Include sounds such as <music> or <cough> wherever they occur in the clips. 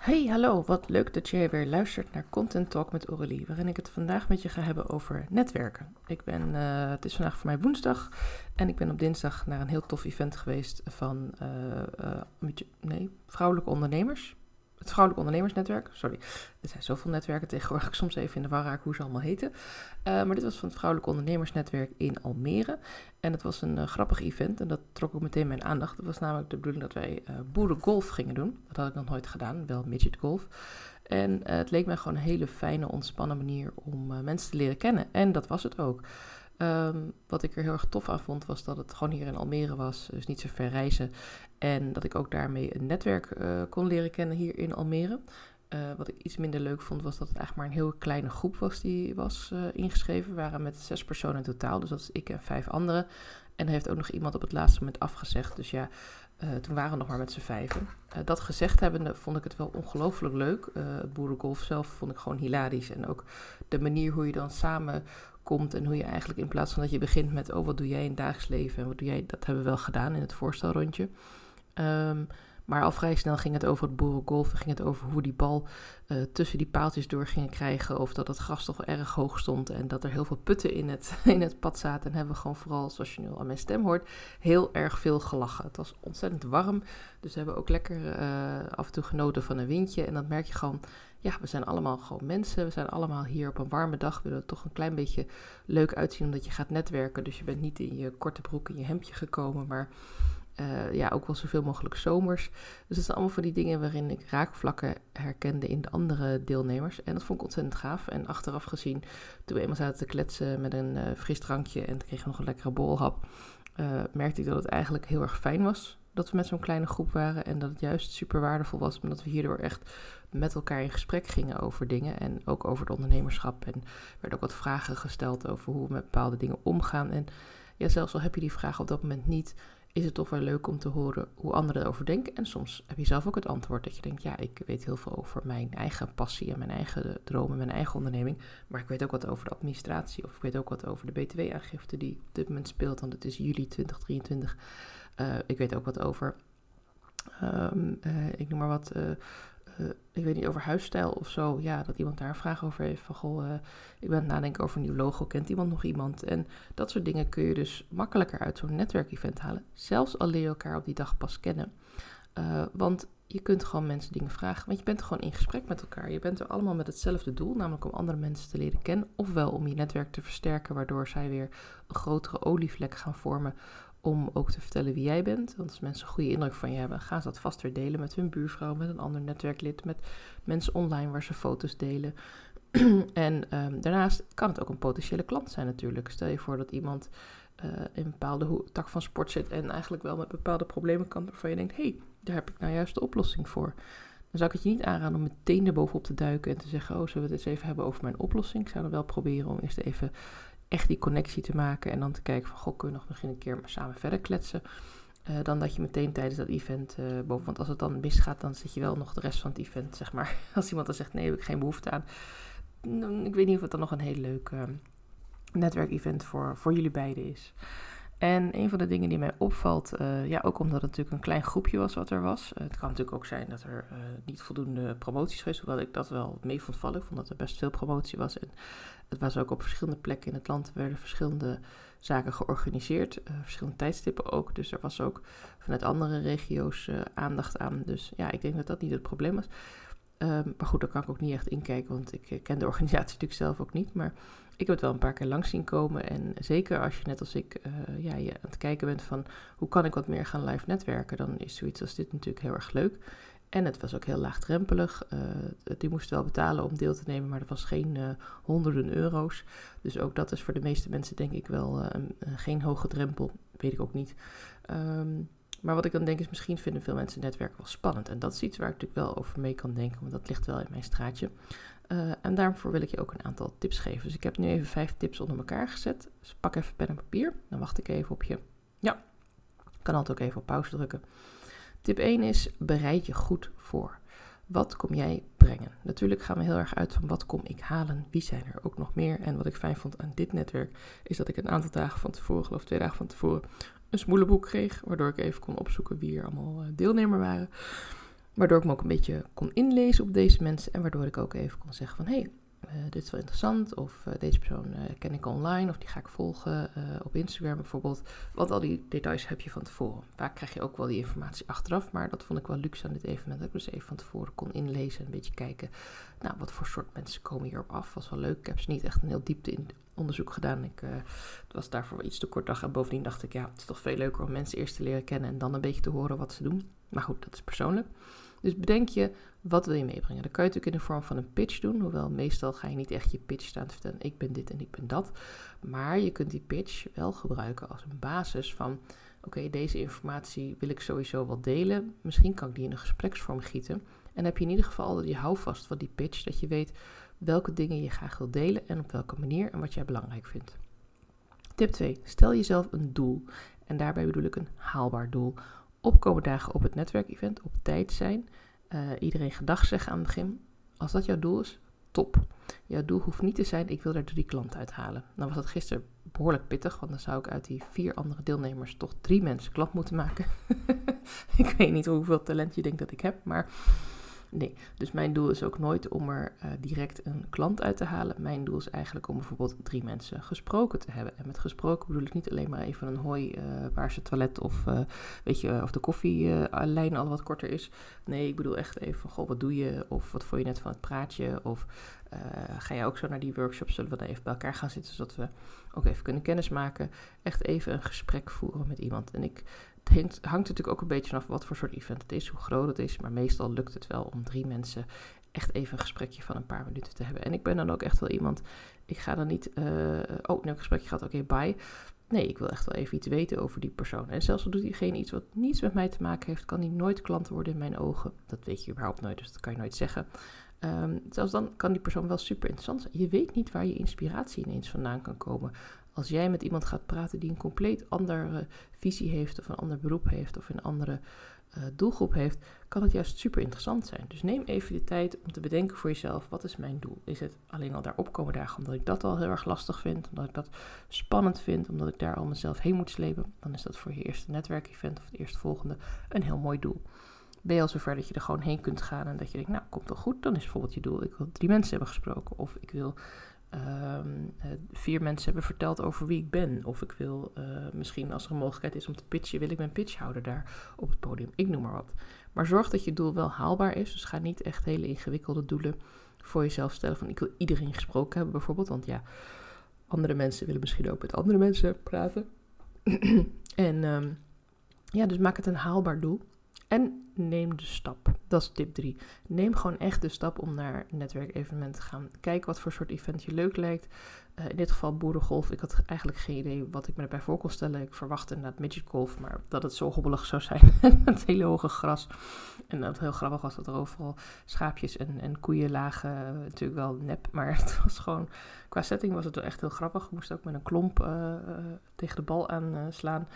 Hey, hallo, wat leuk dat jij weer luistert naar Content Talk met Aurélie, waarin ik het vandaag met je ga hebben over netwerken. Ik ben, uh, het is vandaag voor mij woensdag en ik ben op dinsdag naar een heel tof event geweest van uh, uh, nee, vrouwelijke ondernemers het Vrouwelijk Ondernemersnetwerk. Sorry, er zijn zoveel netwerken tegenwoordig. Ik soms even in de war raak hoe ze allemaal heten. Uh, maar dit was van het Vrouwelijk Ondernemersnetwerk in Almere. En het was een uh, grappig event en dat trok ook meteen mijn aandacht. Het was namelijk de bedoeling dat wij uh, boerengolf gingen doen. Dat had ik nog nooit gedaan, wel midget golf. En het leek mij gewoon een hele fijne, ontspannen manier om mensen te leren kennen. En dat was het ook. Um, wat ik er heel erg tof aan vond, was dat het gewoon hier in Almere was, dus niet zo ver reizen. En dat ik ook daarmee een netwerk uh, kon leren kennen hier in Almere. Uh, wat ik iets minder leuk vond, was dat het eigenlijk maar een heel kleine groep was die was uh, ingeschreven. We waren met zes personen in totaal, dus dat is ik en vijf anderen. En heeft ook nog iemand op het laatste moment afgezegd. Dus ja, toen waren we nog maar met z'n vijven. Dat gezegd hebbende vond ik het wel ongelooflijk leuk. Uh, boerengolf zelf vond ik gewoon hilarisch. En ook de manier hoe je dan samen komt en hoe je eigenlijk in plaats van dat je begint met, oh wat doe jij in het dagelijks leven en wat doe jij, dat hebben we wel gedaan in het voorstelrondje. Um, maar al vrij snel ging het over het boerengolf, ging het over hoe die bal uh, tussen die paaltjes door gingen krijgen, of dat het gras toch erg hoog stond en dat er heel veel putten in het, <laughs> in het pad zaten. En hebben we gewoon vooral, zoals je nu aan mijn stem hoort, heel erg veel gelachen. Het was ontzettend warm, dus we hebben ook lekker uh, af en toe genoten van een windje. En dan merk je gewoon, ja, we zijn allemaal gewoon mensen. We zijn allemaal hier op een warme dag. willen het toch een klein beetje leuk uitzien omdat je gaat netwerken. Dus je bent niet in je korte broek en je hemdje gekomen, maar uh, ja, ook wel zoveel mogelijk zomers. Dus dat zijn allemaal van die dingen waarin ik raakvlakken herkende in de andere deelnemers. En dat vond ik ontzettend gaaf. En achteraf gezien, toen we eenmaal zaten te kletsen met een uh, fris drankje en kregen we nog een lekkere bolhap, uh, merkte ik dat het eigenlijk heel erg fijn was dat we met zo'n kleine groep waren. En dat het juist super waardevol was, omdat we hierdoor echt met elkaar in gesprek gingen over dingen. En ook over het ondernemerschap. En er werden ook wat vragen gesteld over hoe we met bepaalde dingen omgaan. En ja, zelfs al heb je die vraag op dat moment niet, is het toch wel leuk om te horen hoe anderen erover denken. En soms heb je zelf ook het antwoord dat je denkt, ja, ik weet heel veel over mijn eigen passie en mijn eigen dromen, mijn eigen onderneming. Maar ik weet ook wat over de administratie of ik weet ook wat over de btw-aangifte die op dit moment speelt, want het is juli 2023. Uh, ik weet ook wat over, um, uh, ik noem maar wat, uh, ik weet niet, over huisstijl of zo. Ja, dat iemand daar een vraag over heeft. Van goh, uh, ik ben aan het nadenken over een nieuw logo. Kent iemand nog iemand? En dat soort dingen kun je dus makkelijker uit zo'n netwerkevent halen. Zelfs al leer je elkaar op die dag pas kennen. Uh, want je kunt gewoon mensen dingen vragen. Want je bent gewoon in gesprek met elkaar. Je bent er allemaal met hetzelfde doel, namelijk om andere mensen te leren kennen. Ofwel om je netwerk te versterken, waardoor zij weer een grotere olievlek gaan vormen om ook te vertellen wie jij bent. Want als mensen een goede indruk van je hebben, gaan ze dat vast weer delen met hun buurvrouw, met een ander netwerklid, met mensen online waar ze foto's delen. <clears throat> en um, daarnaast kan het ook een potentiële klant zijn natuurlijk. Stel je voor dat iemand uh, in een bepaalde tak van sport zit en eigenlijk wel met bepaalde problemen kan, waarvan je denkt, hé, hey, daar heb ik nou juist de oplossing voor. Dan zou ik het je niet aanraden om meteen erbovenop te duiken en te zeggen, oh, zullen we het eens even hebben over mijn oplossing? Ik zou dan wel proberen om eerst even echt die connectie te maken en dan te kijken van, goh, kunnen we nog misschien een keer samen verder kletsen. Uh, dan dat je meteen tijdens dat event uh, boven. Want als het dan misgaat, dan zit je wel nog de rest van het event, zeg maar. <laughs> Als iemand dan zegt, nee, heb ik geen behoefte aan. Dan, ik weet niet of het dan nog een heel leuk uh, netwerkevent voor, voor jullie beiden is. En een van de dingen die mij opvalt, uh, ja, ook omdat het natuurlijk een klein groepje was wat er was. Uh, het kan natuurlijk ook zijn dat er uh, niet voldoende promoties geweest, hoewel ik dat wel mee vond vallen. Ik vond dat er best veel promotie was. En het was ook op verschillende plekken in het land werden verschillende zaken georganiseerd, verschillende tijdstippen ook. Dus er was ook vanuit andere regio's aandacht aan. Dus ja, ik denk dat dat niet het probleem was. Um, maar goed, daar kan ik ook niet echt inkijken, want ik ken de <laughs> organisatie natuurlijk zelf ook niet. Maar ik heb het wel een paar keer langs zien komen. En zeker als je net als ik uh, ja, je aan het kijken bent van hoe kan ik wat meer gaan live netwerken, dan is zoiets als dit natuurlijk heel erg leuk. En het was ook heel laagdrempelig. Uh, die moesten wel betalen om deel te nemen, maar dat was geen honderden euro's. Dus ook dat is voor de meeste mensen denk ik wel geen hoge drempel. Weet ik ook niet. Um, maar wat ik dan denk is, misschien vinden veel mensen netwerk wel spannend. En dat is iets waar ik natuurlijk wel over mee kan denken, want dat ligt wel in mijn straatje. Uh, en daarvoor wil ik je ook een aantal tips geven. Dus ik heb nu even vijf tips onder elkaar gezet. Dus pak even pen en papier. Dan wacht ik even op je. Ja, kan altijd ook even op pauze drukken. Tip 1 is, bereid je goed voor. Wat kom jij brengen? Natuurlijk gaan we heel erg uit van wat kom ik halen, wie zijn er ook nog meer. En wat ik fijn vond aan dit netwerk is dat ik een aantal dagen van tevoren, geloof twee dagen van tevoren, een smoelenboek kreeg. Waardoor ik even kon opzoeken wie er allemaal eh, deelnemer waren. Waardoor ik me ook een beetje kon inlezen op deze mensen en waardoor ik ook even kon zeggen van hé, hey, dit is wel interessant. Of uh, deze persoon uh, ken ik online of die ga ik volgen op Instagram bijvoorbeeld. Want al die details heb je van tevoren. Vaak krijg je ook wel die informatie achteraf, maar dat vond ik wel luxe aan dit evenement. Dat ik dus even van tevoren kon inlezen en een beetje kijken, nou, wat voor soort mensen komen hierop af. Was wel leuk. Ik heb ze niet echt een heel diepte in onderzoek gedaan. Ik, was daarvoor wel iets te kort dag. En bovendien dacht ik, ja, het is toch veel leuker om mensen eerst te leren kennen en dan een beetje te horen wat ze doen. Maar goed, dat is persoonlijk. Dus bedenk je, wat wil je meebrengen? Dat kan je natuurlijk in de vorm van een pitch doen, hoewel meestal ga je niet echt je pitch staan te vertellen, ik ben dit en ik ben dat. Maar je kunt die pitch wel gebruiken als een basis van, oké, deze informatie wil ik sowieso wel delen. Misschien kan ik die in een gespreksvorm gieten. En heb je in ieder geval al die houvast van die pitch, dat je weet welke dingen je graag wil delen en op welke manier en wat jij belangrijk vindt. Tip 2. Stel jezelf een doel. En daarbij bedoel ik een haalbaar doel opkomen dagen op het netwerkevent op tijd zijn. Uh, iedereen gedag zeggen aan het begin. Als dat jouw doel is, top. Jouw doel hoeft niet te zijn, ik wil er drie klanten uithalen. Nou was dat gisteren behoorlijk pittig, want dan zou ik uit die vier andere deelnemers toch drie mensen klant moeten maken. <laughs> ik weet niet hoeveel talent je denkt dat ik heb, maar Nee, dus mijn doel is ook nooit om er uh, direct een klant uit te halen. Mijn doel is eigenlijk om bijvoorbeeld drie mensen gesproken te hebben. En met gesproken bedoel ik niet alleen maar even een hoi uh, waar ze toilet of uh, weet je, of de koffielijn al wat korter is. Nee, ik bedoel echt even, goh, wat doe je? Of wat vond je net van het praatje? Of ga jij ook zo naar die workshop? Zullen we dan even bij elkaar gaan zitten, zodat we ook even kunnen kennismaken? Echt even een gesprek voeren met iemand. En ik het hangt, natuurlijk ook een beetje vanaf wat voor soort event het is, hoe groot het is. Maar meestal lukt het wel om drie mensen echt even een gesprekje van een paar minuten te hebben. En ik ben dan ook echt wel iemand, ik ga dan niet, uh, oh, nu een gesprekje gehad, oké, bye. Nee, ik wil echt wel even iets weten over die persoon. En zelfs al doet diegene iets wat niets met mij te maken heeft, kan die nooit klant worden in mijn ogen. Dat weet je überhaupt nooit, dus dat kan je nooit zeggen. Um, zelfs dan kan die persoon wel super interessant zijn. Je weet niet waar je inspiratie ineens vandaan kan komen. Als jij met iemand gaat praten die een compleet andere visie heeft, of een ander beroep heeft, of een andere uh, doelgroep heeft, kan het juist super interessant zijn. Dus neem even de tijd om te bedenken voor jezelf: wat is mijn doel? Is het alleen al daar opkomen dagen omdat ik dat al heel erg lastig vind, omdat ik dat spannend vind, omdat ik daar al mezelf heen moet slepen? Dan is dat voor je eerste netwerkevent of het eerstvolgende een heel mooi doel. Ben je al zover dat je er gewoon heen kunt gaan en dat je denkt, nou, komt wel goed, dan is bijvoorbeeld je doel, ik wil drie mensen hebben gesproken. Of ik wil um, vier mensen hebben verteld over wie ik ben. Of ik wil uh, misschien als er een mogelijkheid is om te pitchen, wil ik mijn pitch houden daar op het podium. Ik noem maar wat. Maar zorg dat je doel wel haalbaar is. Dus ga niet echt hele ingewikkelde doelen voor jezelf stellen. Van ik wil iedereen gesproken hebben bijvoorbeeld. Want ja, andere mensen willen misschien ook met andere mensen praten. <clears throat> en um, ja, dus maak het een haalbaar doel. En neem de stap. Dat is tip 3. Neem gewoon echt de stap om naar een netwerkevenement te gaan. Kijk wat voor soort event je leuk lijkt. Uh, in dit geval boerengolf. Ik had eigenlijk geen idee wat ik me erbij voor kon stellen. Ik verwachtte inderdaad midgetgolf, maar dat het zo hobbelig zou zijn. <laughs> het hele hoge gras. En dat heel grappig was dat er overal schaapjes en, en koeien lagen. Natuurlijk wel nep, maar <laughs> het was gewoon... Qua setting was het wel echt heel grappig. Ik moest ook met een klomp uh, tegen de bal aan slaan.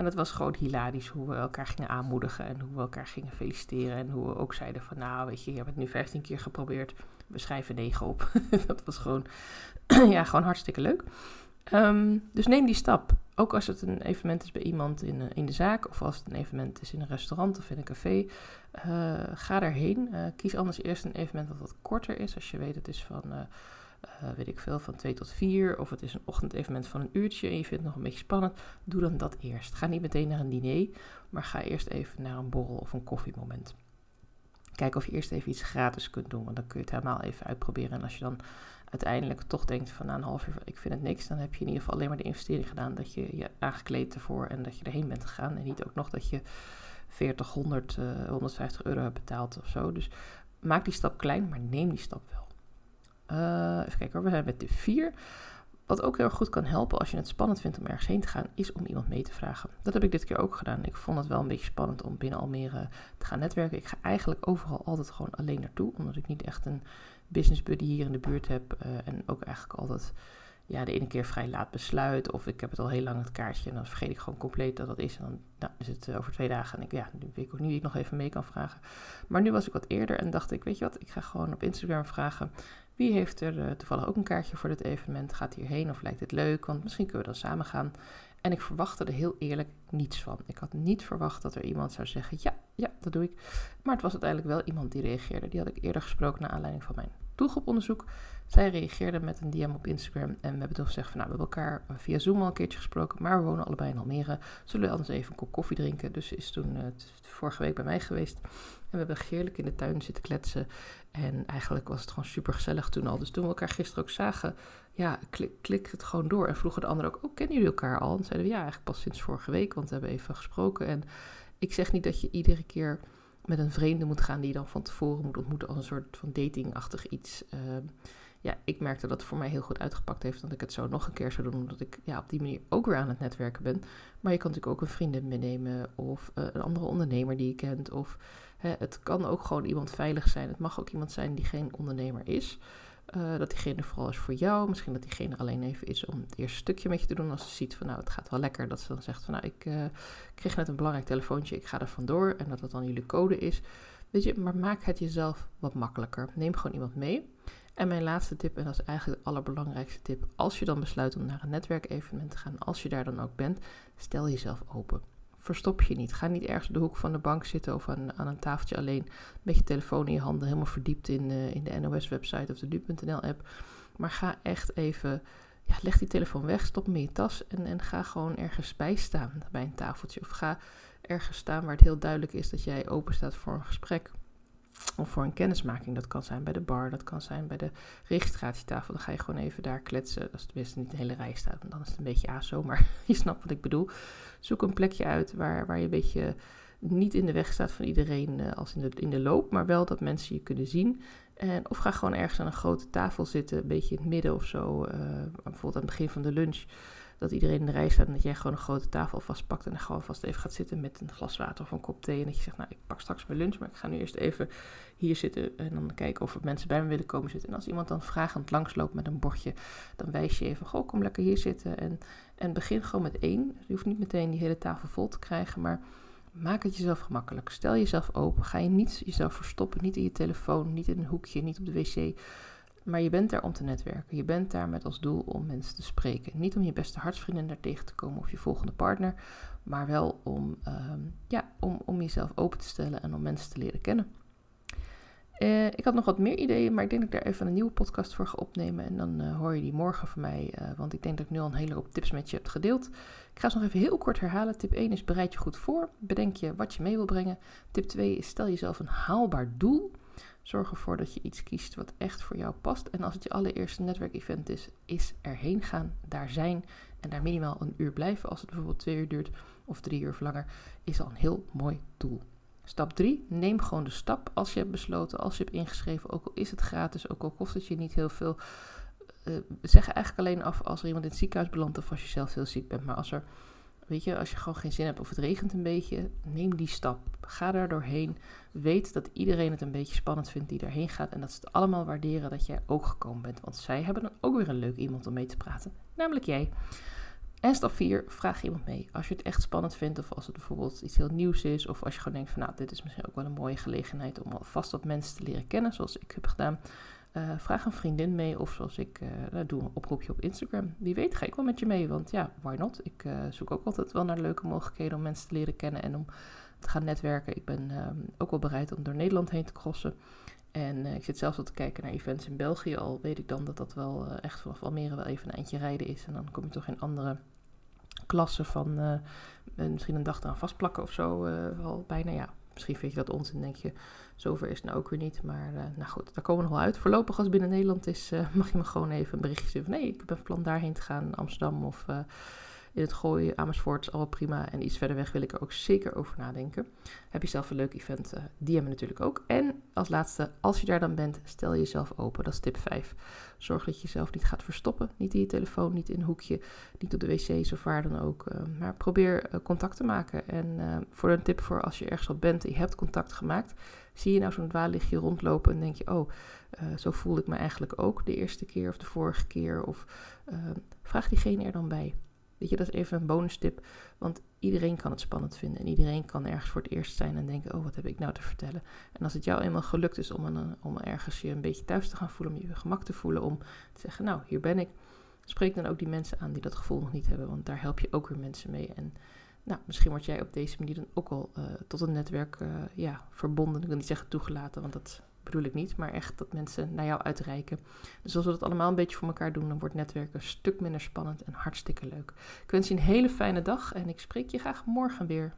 En het was gewoon hilarisch hoe we elkaar gingen aanmoedigen en hoe we elkaar gingen feliciteren. En hoe we ook zeiden van nou weet je, je hebt het nu 15 keer geprobeerd, we schrijven 9 op. <laughs> dat was gewoon, <clears throat> ja, gewoon hartstikke leuk. Um, dus neem die stap. Ook als het een evenement is bij iemand in, uh, in de zaak of als het een evenement is in een restaurant of in een café. Uh, ga daarheen. Uh, kies anders eerst een evenement dat wat korter is. Als je weet het is van uh, weet ik veel, van twee tot vier. Of het is een ochtendevenement van een uurtje en je vindt het nog een beetje spannend. Doe dan dat eerst. Ga niet meteen naar een diner, maar ga eerst even naar een borrel of een koffiemoment. Kijk of je eerst even iets gratis kunt doen, want dan kun je het helemaal even uitproberen. En als je dan uiteindelijk toch denkt van na een half uur, ik vind het niks, dan heb je in ieder geval alleen maar de investering gedaan dat je je aangekleed ervoor en dat je erheen bent gegaan. En niet ook nog dat je 40, 100, uh, 150 euro hebt betaald of zo. Dus maak die stap klein, maar neem die stap wel. Uh, even kijken we zijn met de 4. Wat ook heel goed kan helpen als je het spannend vindt om ergens heen te gaan, is om iemand mee te vragen. Dat heb ik dit keer ook gedaan. Ik vond het wel een beetje spannend om binnen Almere te gaan netwerken. Ik ga eigenlijk overal altijd gewoon alleen naartoe, omdat ik niet echt een business buddy hier in de buurt heb. Uh, en ook eigenlijk altijd ja, de ene keer vrij laat besluit. Of ik heb het al heel lang het kaartje en dan vergeet ik gewoon compleet dat dat is. En dan nou, is het uh, over twee dagen en ik, ja, weet ik ook niet ik nog even mee kan vragen. Maar nu was ik wat eerder en dacht ik, weet je wat, ik ga gewoon op Instagram vragen wie heeft er uh, toevallig ook een kaartje voor dit evenement? Gaat hierheen of lijkt het leuk? Want misschien kunnen we dan samen gaan. En ik verwachtte er heel eerlijk niets van. Ik had niet verwacht dat er iemand zou zeggen: ja, ja, dat doe ik. Maar het was uiteindelijk wel iemand die reageerde. Die had ik eerder gesproken naar aanleiding van mijn doelgroeponderzoek. Zij reageerde met een DM op Instagram en we hebben toen gezegd van nou, we hebben elkaar via Zoom al een keertje gesproken, maar we wonen allebei in Almere. Zullen we anders even een kop koffie drinken? Dus is toen uh, vorige week bij mij geweest en we hebben heerlijk in de tuin zitten kletsen. En eigenlijk was het gewoon super gezellig toen al. Dus toen we elkaar gisteren ook zagen, ja, klik, het gewoon door. En vroegen de anderen ook, oh, kennen jullie elkaar al? En zeiden we ja, eigenlijk pas sinds vorige week, want we hebben even gesproken. En ik zeg niet dat je iedere keer met een vreemde moet gaan die je dan van tevoren moet ontmoeten als een soort van datingachtig iets. Uh, ja, ik merkte dat het voor mij heel goed uitgepakt heeft dat ik het zo nog een keer zou doen, omdat ik ja, op die manier ook weer aan het netwerken ben. Maar je kan natuurlijk ook een vriendin meenemen of uh, een andere ondernemer die je kent. Of hè, het kan ook gewoon iemand veilig zijn. Het mag ook iemand zijn die geen ondernemer is. Uh, dat diegene vooral is voor jou. Misschien dat diegene alleen even is om het eerste stukje met je te doen. Als ze ziet van nou, het gaat wel lekker. Dat ze dan zegt van nou, ik uh, kreeg net een belangrijk telefoontje. Ik ga er vandoor. En dat dat dan jullie code is. Weet je, maar maak het jezelf wat makkelijker. Neem gewoon iemand mee. En mijn laatste tip, en dat is eigenlijk de allerbelangrijkste tip. Als je dan besluit om naar een netwerkevenement te gaan, als je daar dan ook bent, stel jezelf open verstop je niet. Ga niet ergens op de hoek van de bank zitten of aan, aan een tafeltje alleen met je telefoon in je handen, helemaal verdiept in, uh, in de NOS-website of de nu.nl-app. Maar ga echt even, ja, leg die telefoon weg, stop hem in je tas en, en ga gewoon ergens bij staan bij een tafeltje. Of ga ergens staan waar het heel duidelijk is dat jij open staat voor een gesprek. Of voor een kennismaking. Dat kan zijn bij de bar, dat kan zijn bij de registratietafel. Dan ga je gewoon even daar kletsen. Als het tenminste niet een hele rij staat, dan is het een beetje aso. Maar <laughs> je snapt wat ik bedoel. Zoek een plekje uit waar, waar je een beetje niet in de weg staat van iedereen uh, als in de, in de loop. Maar wel dat mensen je kunnen zien. En, of ga gewoon ergens aan een grote tafel zitten, een beetje in het midden of zo. Uh, bijvoorbeeld aan het begin van de lunch dat iedereen in de rij staat en dat jij gewoon een grote tafel vastpakt en dan gewoon vast even gaat zitten met een glas water of een kop thee. En dat je zegt, nou, ik pak straks mijn lunch, maar ik ga nu eerst even hier zitten en dan kijken of er mensen bij me willen komen zitten. En als iemand dan vragend langsloopt met een bordje, dan wijs je even, goh, kom lekker hier zitten. En, en begin gewoon met één. Je hoeft niet meteen die hele tafel vol te krijgen, maar maak het jezelf gemakkelijk. Stel jezelf open. Ga je niet jezelf verstoppen, niet in je telefoon, niet in een hoekje, niet op de wc. Maar je bent daar om te netwerken. Je bent daar met als doel om mensen te spreken. Niet om je beste hartsvriendin daar tegen te komen of je volgende partner. Maar wel om, um, ja, om, om jezelf open te stellen en om mensen te leren kennen. Uh, ik had nog wat meer ideeën, maar ik denk dat ik daar even een nieuwe podcast voor ga opnemen. En dan uh, hoor je die morgen van mij, uh, want ik denk dat ik nu al een hele hoop tips met je heb gedeeld. Ik ga ze nog even heel kort herhalen. Tip 1 is bereid je goed voor. Bedenk je wat je mee wil brengen. Tip 2 is stel jezelf een haalbaar doel. Zorg ervoor dat je iets kiest wat echt voor jou past. En als het je allereerste netwerkevent is, is erheen gaan, daar zijn en daar minimaal een uur blijven. Als het bijvoorbeeld twee uur duurt of drie uur of langer, is al een heel mooi doel. Stap 3, neem gewoon de stap als je hebt besloten, als je hebt ingeschreven, ook al is het gratis, ook al kost het je niet heel veel. Uh, zeg eigenlijk alleen af als er iemand in het ziekenhuis belandt of als je zelf heel ziek bent. Maar als er Weet je, als je gewoon geen zin hebt of het regent een beetje, neem die stap. Ga daar doorheen. Weet dat iedereen het een beetje spannend vindt die daarheen gaat. En dat ze het allemaal waarderen dat jij ook gekomen bent. Want zij hebben dan ook weer een leuk iemand om mee te praten. Namelijk jij. En stap 4, vraag iemand mee. Als je het echt spannend vindt, of als het bijvoorbeeld iets heel nieuws is, of als je gewoon denkt van nou, dit is misschien ook wel een mooie gelegenheid om alvast wat mensen te leren kennen, zoals ik heb gedaan. Uh, vraag een vriendin mee of zoals ik uh, doe een oproepje op Instagram. Wie weet ga ik wel met je mee, want ja, why not? Ik uh, zoek ook altijd wel naar leuke mogelijkheden om mensen te leren kennen en om te gaan netwerken. Ik ben ehm, ook wel bereid om door Nederland heen te crossen. En ik zit zelfs al te kijken naar events in België, al weet ik dan dat dat wel echt vanaf Almere wel even een eindje rijden is. En dan kom je toch in andere klassen van misschien een dag eraan vastplakken of zo, al bijna ja, Misschien vind je dat onzin, denk je, zover is het nou ook weer niet. Maar uh, nou goed, daar komen we nog wel uit. Voorlopig als het binnen Nederland is, uh, mag je me gewoon even een berichtje sturen van... nee, ik ben van plan daarheen te gaan, Amsterdam of uh, in het Gooi, Amersfoort, is al prima. En iets verder weg wil ik er ook zeker over nadenken. Heb je zelf een leuk event, uh, die hebben we natuurlijk ook. En als laatste, als je daar dan bent, stel jezelf open. Dat is tip 5. Zorg dat je jezelf niet gaat verstoppen. Niet in je telefoon, niet in een hoekje, niet op de wc's of waar dan ook. Uh, maar probeer uh, contact te maken. En voor een tip voor als je ergens al bent en je hebt contact gemaakt, zie je nou zo'n dwaallichtje rondlopen en denk je, oh, zo voelde ik me eigenlijk ook de eerste keer of de vorige keer. Of vraag diegene er dan bij. Weet je, dat is even een bonus tip. Want iedereen kan het spannend vinden. En iedereen kan ergens voor het eerst zijn en denken: oh, wat heb ik nou te vertellen? En als het jou eenmaal gelukt is om, een, om ergens je een beetje thuis te gaan voelen, om je gemak te voelen, om te zeggen: nou, hier ben ik. Spreek dan ook die mensen aan die dat gevoel nog niet hebben. Want daar help je ook weer mensen mee. En Nou, misschien word jij op deze manier dan ook al tot een netwerk ja, verbonden. Ik wil niet zeggen toegelaten, want dat bedoel ik niet, maar echt dat mensen naar jou uitreiken. Dus als we dat allemaal een beetje voor elkaar doen, dan wordt netwerken een stuk minder spannend en hartstikke leuk. Ik wens je een hele fijne dag en ik spreek je graag morgen weer.